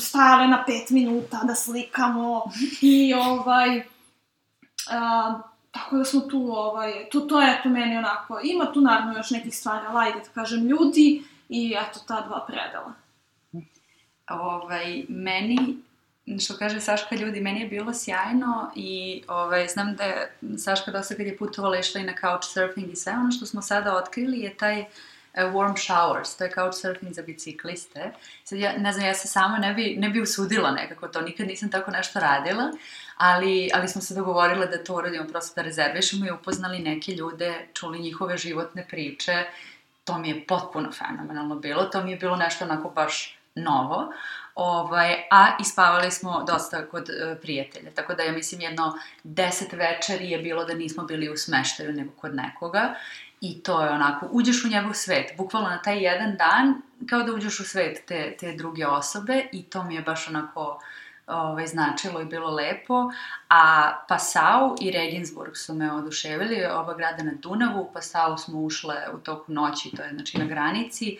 stajale na pet minuta da slikamo i ovaj, a, tako da smo tu, ovaj, tu, to je tu meni onako, ima tu naravno još nekih stvari, ali ajde da kažem ljudi i eto ta dva predela. Ovaj, meni, što kaže Saška ljudi, meni je bilo sjajno i ovaj, znam da je Saška dosta kad je putovala išla i na couchsurfing i sve. Ono što smo sada otkrili je taj e, warm showers, to je couchsurfing za bicikliste. Sad ja, ne znam, ja se sama ne bi, ne bi usudila nekako to, nikad nisam tako nešto radila, ali, ali smo se dogovorile da to uradimo, prosto da rezervišemo i upoznali neke ljude, čuli njihove životne priče, to mi je potpuno fenomenalno bilo, to mi je bilo nešto onako baš novo, ovaj, a ispavali smo dosta kod e, prijatelja, tako da ja mislim jedno deset večeri je bilo da nismo bili u smeštaju nego kod nekoga i to je onako, uđeš u njegov svet, bukvalno na taj jedan dan, kao da uđeš u svet te, te druge osobe i to mi je baš onako ovaj, značilo i bilo lepo, a Passau i Regensburg su me oduševili, oba grada na Dunavu, u Passau smo ušle u toku noći, to je znači na granici,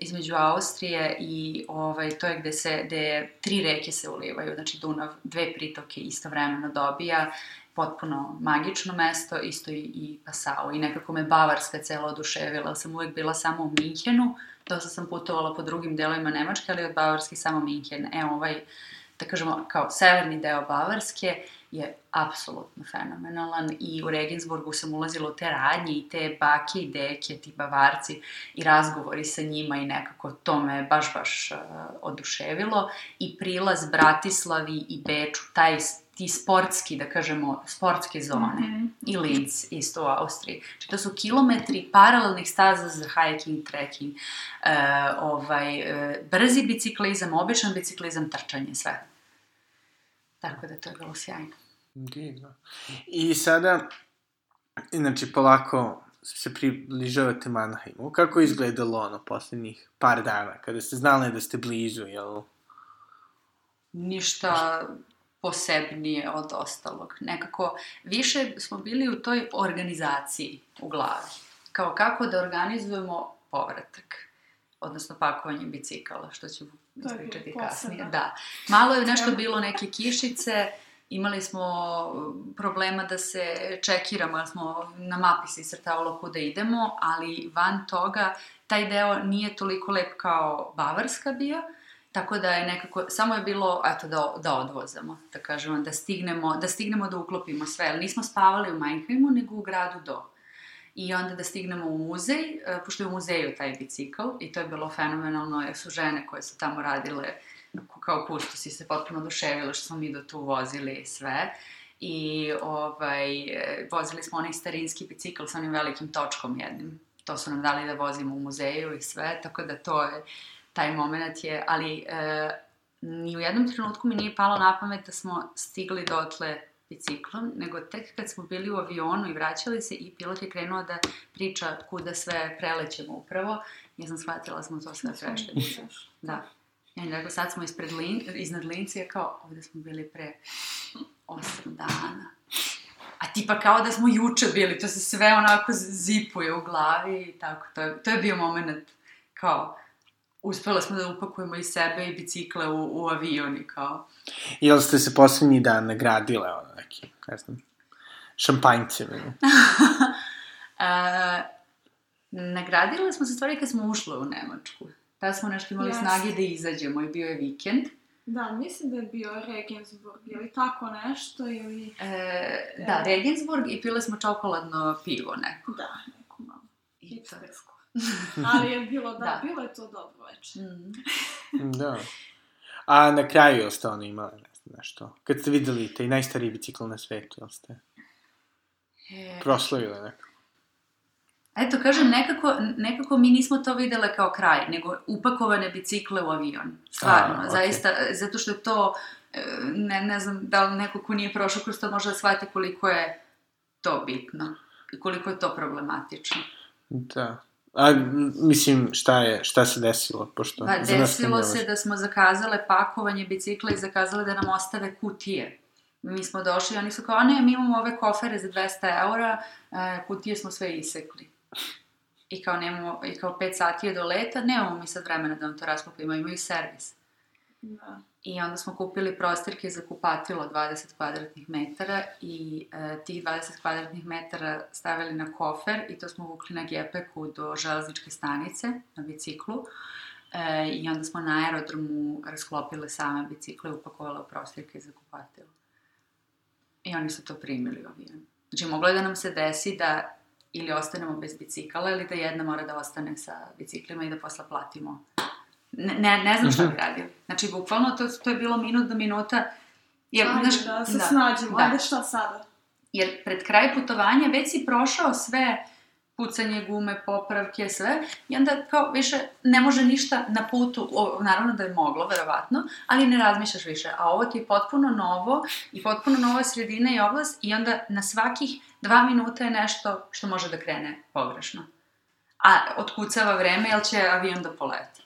između Austrije i ovaj, to je gde se, gde tri reke se ulivaju, znači Dunav dve pritoke istovremeno dobija, potpuno magično mesto, isto i, i Passau. I nekako me Bavarska cela oduševila, sam uvek bila samo u Minhenu, dosta sam putovala po drugim delovima Nemačke, ali od Bavarske samo Minhen. E, ovaj, da kažemo, kao severni deo Bavarske je apsolutno fenomenalan i u Regensburgu sam ulazila u te radnje i te bake i deke, ti bavarci i razgovori sa njima i nekako to me baš, baš uh, oduševilo i prilaz Bratislavi i Beču, taj ti sportski, da kažemo, sportske zone mm -hmm. i Linz isto u Austriji. Znači to su kilometri paralelnih staza za hiking, trekking, uh, ovaj, uh, brzi biciklizam, običan biciklizam, trčanje, sve. Tako da to je bilo sjajno. Divno. I sada, znači, polako se približavate Mannheimu. Kako je izgledalo ono poslednjih par dana, kada ste znali da ste blizu, jel? Ništa posebnije od ostalog. Nekako, više smo bili u toj organizaciji u glavi. Kao kako da organizujemo povratak odnosno pakovanje bicikala, što ću ispričati kasnije. Da. Malo je nešto bilo neke kišice, imali smo problema da se čekiramo, jer smo na mapi se isrtavalo kuda idemo, ali van toga taj deo nije toliko lep kao Bavarska bio, tako da je nekako, samo je bilo, eto, da, da odvozamo, da kažemo, da stignemo, da stignemo da uklopimo sve, ali nismo spavali u Meinheimu, nego u gradu do i onda da stignemo u muzej, e, pošto je u muzeju taj bicikl i to je bilo fenomenalno jer su žene koje su tamo radile kao kustosi se potpuno oduševile što smo mi do tu vozili sve. I ovaj, e, vozili smo onaj starinski bicikl sa onim velikim točkom jednim. To su nam dali da vozimo u muzeju i sve, tako da to je, taj moment je, ali e, ni u jednom trenutku mi nije palo na pamet da smo stigli dotle biciklom, nego tek kad smo bili u avionu i vraćali se i pilot je krenuo da priča kuda sve prelećemo upravo, ja sam shvatila da smo to sve prešli. Da. Ja mi rekao, sad smo ispred lin, iznad Lincija, kao, ovde smo bili pre osam dana. A tipa kao da smo juče bili, to se sve onako zipuje u glavi i tako. To je, to je bio moment kao, uspela smo da upakujemo i sebe i bicikle u, u avion i kao... Jel ste se poslednji dan nagradile, ono, neki, ne znam, šampanjcima? uh, nagradile smo se stvari kad smo ušle u Nemačku. Tada smo nešto imali yes. snage da izađemo i bio je vikend. Da, mislim da je bio Regensburg, ili tako nešto, ili... E, da, Regensburg i pile smo čokoladno pivo neko. Da, neko malo. Hipstersko. Ali je bilo, da, da, bilo je to dobro večer. Mm. da. A na kraju jel ste ono imali ne znam, nešto? Kad ste videli taj najstariji bicikl na svetu, jel ste e... proslavili neko? Eto, kažem, nekako, nekako mi nismo to videle kao kraj, nego upakovane bicikle u avion. Stvarno, A, okay. zaista, zato što je to, e, ne, ne znam da li neko ko nije prošao kroz to može da shvati koliko je to bitno i koliko je to problematično. Da. A, mislim, šta je, šta se desilo? Pošto pa, desilo se da smo zakazale pakovanje bicikla i zakazale da nam ostave kutije. Mi smo došli i oni su kao, a ne, mi imamo ove kofere za 200 eura, e, kutije smo sve isekli. I kao, nemamo, i kao 5 sati je do leta, nemamo mi sad vremena da nam to raskupimo, imaju servis. Da. I onda smo kupili prostirke za kupatilo 20 kvadratnih metara i e, tih 20 kvadratnih metara stavili na kofer i to smo vukli na gepeku do železničke stanice na biciklu. E, I onda smo na aerodromu rasklopile same bicikle i upakovale u prostirke za kupatilo. I oni su to primili u avion. Znači, moglo je da nam se desi da ili ostanemo bez bicikala ili da jedna mora da ostane sa biciklima i da posla platimo ne, ne, ne znam šta bi radio. Znači, bukvalno, to, to je bilo minut do minuta. Jer, ajde, znaš, da se da, snađemo, da. ajde šta sada? Jer pred kraj putovanja već si prošao sve pucanje gume, popravke, sve, i onda kao više ne može ništa na putu, o, naravno da je moglo, verovatno, ali ne razmišljaš više, a ovo ti je potpuno novo i potpuno nova sredina i oblast i onda na svakih dva minuta je nešto što može da krene pogrešno. A otkucava vreme, jel će avion da poleti.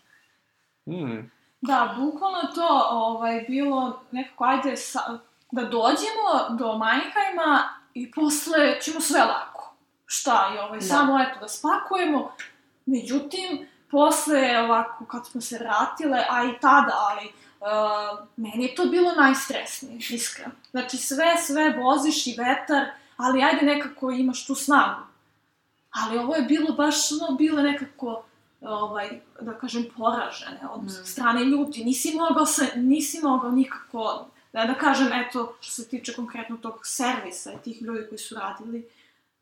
Mm. Da, bukvalno to ovaj, bilo nekako, ajde, sa, da dođemo do Majhajma i posle ćemo sve lako. Šta je, ovaj, da. samo eto da spakujemo. Međutim, posle ovako, kad smo se vratile, a i tada, ali uh, meni je to bilo najstresnije, iskreno. Znači, sve, sve voziš i vetar, ali ajde nekako imaš tu snagu. Ali ovo je bilo baš, ono, bilo nekako ovaj, da kažem, poražene od mm. strane ljudi. Nisi mogao, se, nisi mogao nikako, da, da kažem, eto, što se tiče konkretno tog servisa i tih ljudi koji su radili,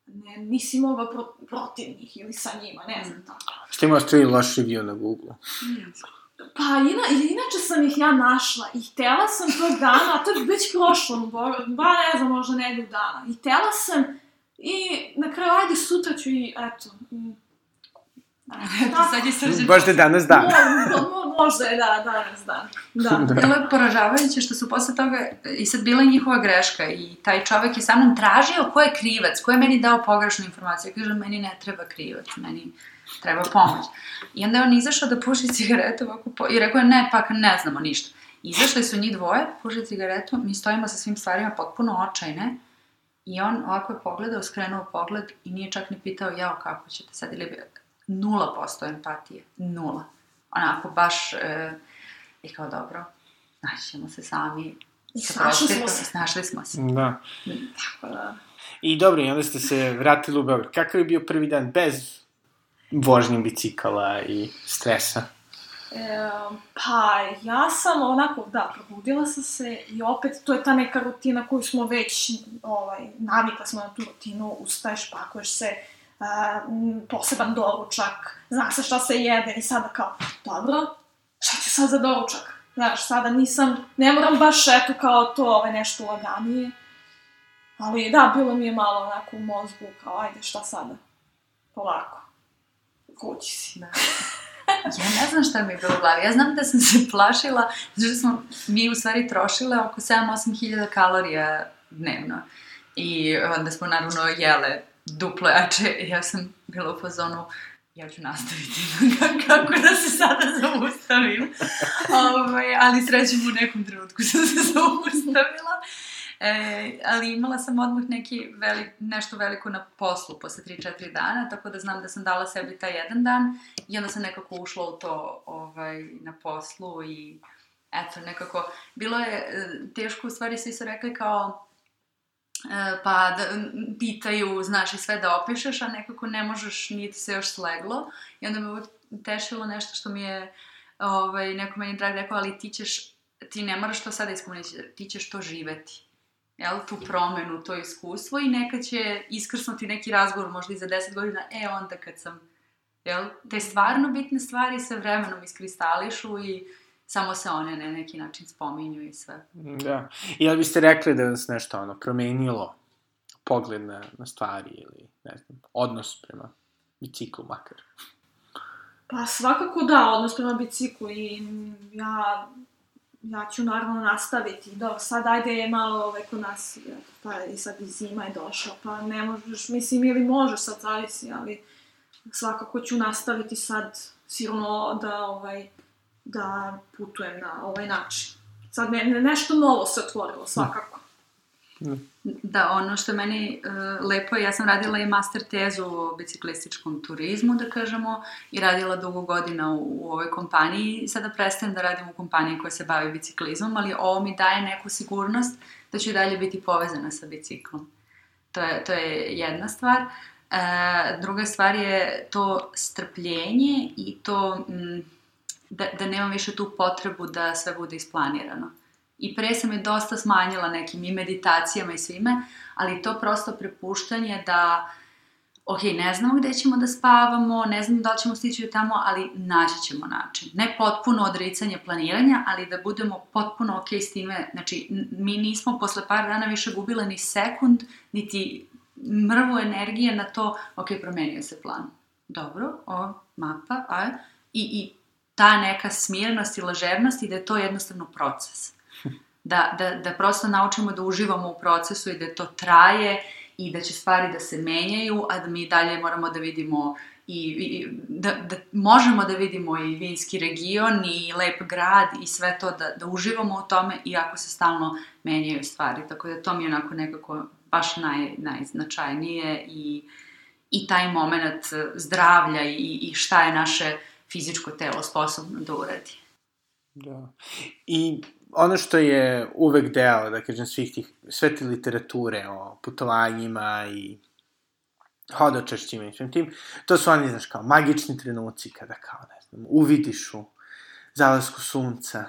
ne, nisi mogao pro, protiv njih ili sa njima, ne znam tako. Ste imao tri loš review na Google? Pa, ina, inače sam ih ja našla i htela sam tog dana, a to je već prošlo, ba ne znam, možda nedelju dana, i htela sam i na kraju, ajde, sutra ću i, eto, Eto, sad je srđan. Možda je danas dan. Mo, mo, možda je da, danas dan. Da. da. Bilo je poražavajuće što su posle toga, i sad bila njihova greška, i taj čovek je sa mnom tražio ko je krivac, ko je meni dao pogrešnu informaciju. Ja kažem, meni ne treba krivac, meni treba pomoć. I onda je on izašao da puši cigaretu ovako po... i rekao je, ne, pa ne znamo ništa. Izašli su njih dvoje, puši cigaretu, mi stojimo sa svim stvarima potpuno očajne, I on ovako je pogledao, skrenuo pogled i nije čak ni pitao, jao, kako ćete sad, ili nula posto empatije, nula. Onako, baš, e, i kao dobro, naćemo se sami, Snašli smo se. Snašli smo se. Da. Tako da. I dobro, i onda ste se vratili u Beograd. Kakav je bio prvi dan bez vožnje bicikala i stresa? E, pa, ja sam onako, da, probudila sam se i opet, to je ta neka rutina koju smo već, ovaj, navikla smo na tu rutinu, ustaješ, pakuješ se, poseban doručak, zna se šta se jede i sada kao, dobro, šta ću sad za doručak? Znaš, sada nisam, ne moram baš eto kao to, ovaj, nešto laganije. Ali da, bilo mi je malo onako u mozgu, kao ajde šta sada? Polako. Kući si. Da. ja ne znam šta mi je bilo u glavi. Ja znam da sam se plašila, što smo mi u stvari trošile oko 7-8 hiljada kalorija dnevno. I onda smo naravno jele duplo jače i ja sam bila u fazonu ja ću nastaviti kako da se sada zaustavim. Ove, ovaj, ali srećem u nekom trenutku sam se zaustavila. E, ali imala sam odmah neki velik, nešto veliko na poslu posle 3-4 dana, tako da znam da sam dala sebi taj jedan dan i onda sam nekako ušla u to ovaj, na poslu i eto, nekako, bilo je e, teško, u stvari svi su rekli kao, pa da, pitaju, znaš i sve da opišeš, a nekako ne možeš, nije ti se još sleglo. I onda me uvek tešilo nešto što mi je ovaj, neko meni drag rekao, ali ti ćeš, ti ne moraš to sada iskomunicirati, ti ćeš to živeti jel, tu promenu, to iskustvo i neka će iskrsnuti neki razgovor možda i za 10 godina, e onda kad sam, jel, te stvarno bitne stvari sa vremenom iskristališu i samo se one na neki način spominju i sve. Da. I ali biste rekli da vas nešto ono promenilo pogled na, na stvari ili ne znam, odnos prema biciklu makar? Pa svakako da, odnos prema biciklu i ja ja ću naravno nastaviti. Dobro, sad ajde je malo ovaj, kod nas, pa i sad i zima je došla, pa ne možeš, mislim, ili možeš, sad zavisi, ali svakako ću nastaviti sad sigurno da, ovaj, da putujem na ovaj način. Sad ne, ne, nešto novo se otvorilo, svakako. Da, ono što meni uh, lepo je, ja sam radila i master tezu o biciklističkom turizmu, da kažemo, i radila dugo godina u, u ovoj kompaniji sada prestajem da radim u kompaniji koja se bavi biciklizmom, ali ovo mi daje neku sigurnost da ću i dalje biti povezana sa biciklom. To je, to je jedna stvar. E, druga stvar je to strpljenje i to m, da, da nemam više tu potrebu da sve bude isplanirano I pre sam je dosta smanjila nekim i meditacijama i svime, ali to prosto prepuštanje da ok, ne znamo gde ćemo da spavamo, ne znamo da li ćemo stići tamo, ali naći ćemo način. Ne potpuno odricanje planiranja, ali da budemo potpuno ok s time. Znači, mi nismo posle par dana više gubile ni sekund, niti mrvu energije na to, ok, promenio se plan. Dobro, o, mapa, a, i, i ta neka smirnost i ležernost i da je to jednostavno proces da, da, da prosto naučimo da uživamo u procesu i da to traje i da će stvari da se menjaju, a da mi dalje moramo da vidimo i, i da, da možemo da vidimo i vinski region i lep grad i sve to, da, da uživamo u tome iako se stalno menjaju stvari. Tako da to mi je onako nekako baš naj, najznačajnije i, i taj moment zdravlja i, i šta je naše fizičko telo sposobno da uradi. Da. I ono što je uvek deo, da kažem, svih tih, sve te literature o putovanjima i hodočašćima i svim tim. To su oni, znaš, kao magični trenuci kada kao, ne znam, uvidiš u zalasku sunca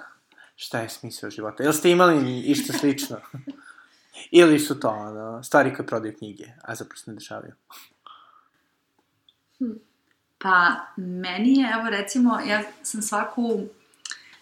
šta je smisao života. Jel ste imali išta slično? Ili su to ono, stvari koje prodaju knjige, a zapravo se ne dešavaju? Pa, meni je, evo recimo, ja sam svaku,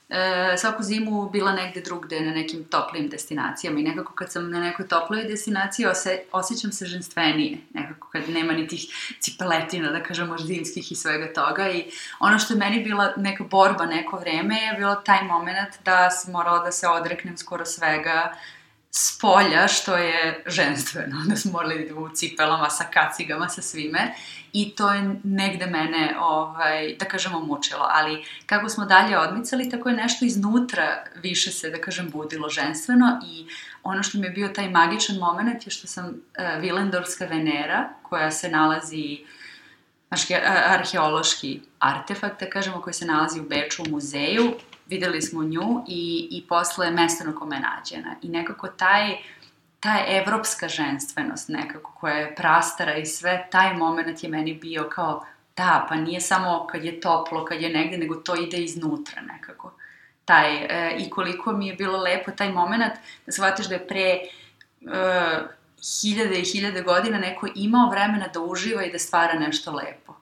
e, svaku zimu bila negde drugde na nekim toplijim destinacijama i nekako kad sam na nekoj toploj destinaciji ose, osjećam se ženstvenije, nekako kad nema ni tih cipeletina, da kažemo, zimskih i svega toga i ono što je meni bila neka borba neko vreme je bilo taj moment da sam morala da se odreknem skoro svega s polja, što je ženstveno, da smo morali da u cipelama, sa kacigama, sa svime. I to je negde mene, ovaj, da kažemo, mučilo, ali kako smo dalje odmicali, tako je nešto iznutra više se, da kažem, budilo ženstveno. I ono što mi je bio taj magičan moment je što sam uh, Vilendorska Venera, koja se nalazi arheološki artefakt, da kažemo, koji se nalazi u Beču u muzeju, videli smo nju i, i posle mesto na kome je nađena. I nekako taj, ta evropska ženstvenost nekako koja je prastara i sve, taj moment je meni bio kao da, pa nije samo kad je toplo, kad je negde, nego to ide iznutra nekako. Taj, e, I koliko mi je bilo lepo taj moment da shvatiš da je pre e, hiljade i hiljade godina neko imao vremena da uživa i da stvara nešto lepo.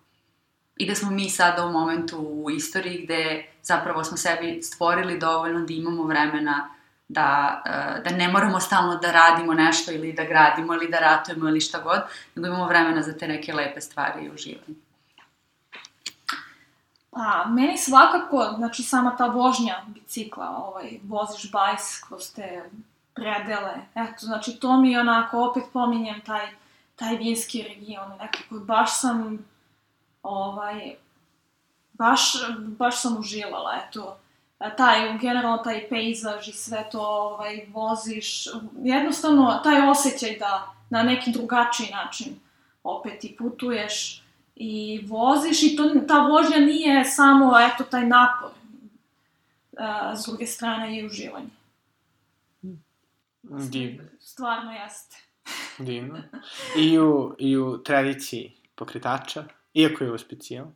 I da smo mi sada u momentu u istoriji gde zapravo smo sebi stvorili dovoljno da imamo vremena da, e, da ne moramo stalno da radimo nešto ili da gradimo ili da ratujemo ili šta god, nego imamo vremena za te neke lepe stvari i uživanje. Pa, meni svakako, znači sama ta vožnja bicikla, ovaj, voziš bajs kroz te predele, eto, znači to mi onako, opet pominjem taj, taj vinski region, nekako baš sam, ovaj, baš, baš sam uživala, eto, taj, generalno taj pejzaž i sve to ovaj, voziš, jednostavno taj osjećaj da na neki drugačiji način opet i putuješ i voziš i to, ta vožnja nije samo, eto, taj napor, a, s druge strane i uživanje. Divno. Stvarno jeste. Divno. I u, I u tradiciji pokretača, iako je ovo specijalno,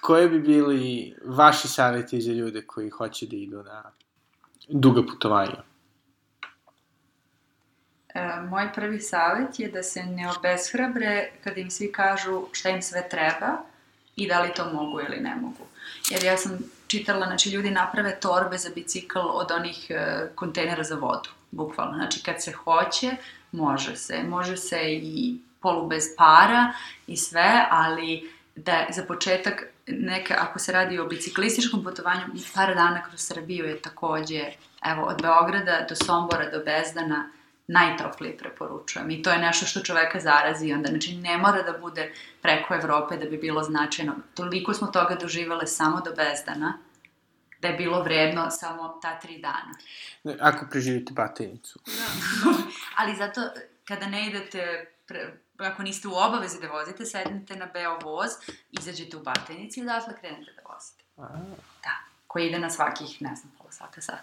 koje bi bili vaši savjeti za ljude koji hoće da idu na duga putovanja? E, moj prvi savjet je da se ne obeshrabre kada im svi kažu šta im sve treba i da li to mogu ili ne mogu. Jer ja sam čitala, znači ljudi naprave torbe za bicikl od onih e, kontejnera za vodu, bukvalno. Znači kad se hoće, može se. Može se i polu bez para i sve, ali da za početak neka, ako se radi o biciklističkom putovanju, par dana kroz Srbiju je takođe, evo, od Beograda do Sombora do Bezdana, najtoplije preporučujem. I to je nešto što čoveka zarazi onda. Znači, ne mora da bude preko Evrope da bi bilo značajno. Toliko smo toga doživale samo do Bezdana, da je bilo vredno samo ta tri dana. Ako preživite batajnicu. Da. Ali zato, kada ne idete pre, ako niste u obavezi da vozite, sednete na Beo voz, izađete u Batajnici i odatle krenete da vozite. A. Da, koji ide na svakih, ne znam, pola sata, sat.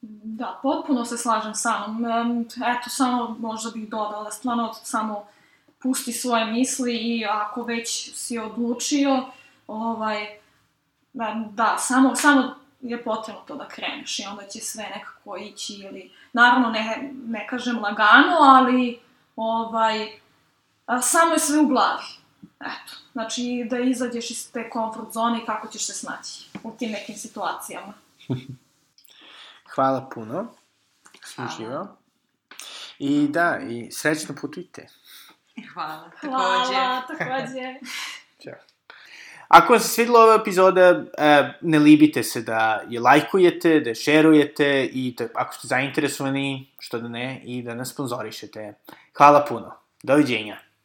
Da, potpuno se slažem sa mnom. Eto, samo možda bih dodala da stvarno samo pusti svoje misli i ako već si odlučio, ovaj, da, da samo, samo je potrebno to da kreneš i onda će sve nekako ići ili, naravno ne, ne kažem lagano, ali ovaj, a, samo je sve u glavi. Eto, znači da izađeš iz te komfort zone i kako ćeš se snaći u tim nekim situacijama. Hvala puno. Sam živao. I da, i srećno putujte. Hvala, takođe. Hvala, takođe. Ćao. Ako vam se svidila ova epizoda, e, ne libite se da je lajkujete, da je šerujete i da, ako ste zainteresovani, što da ne, i da nas sponzorišete. Hvala puno. Doviđenja.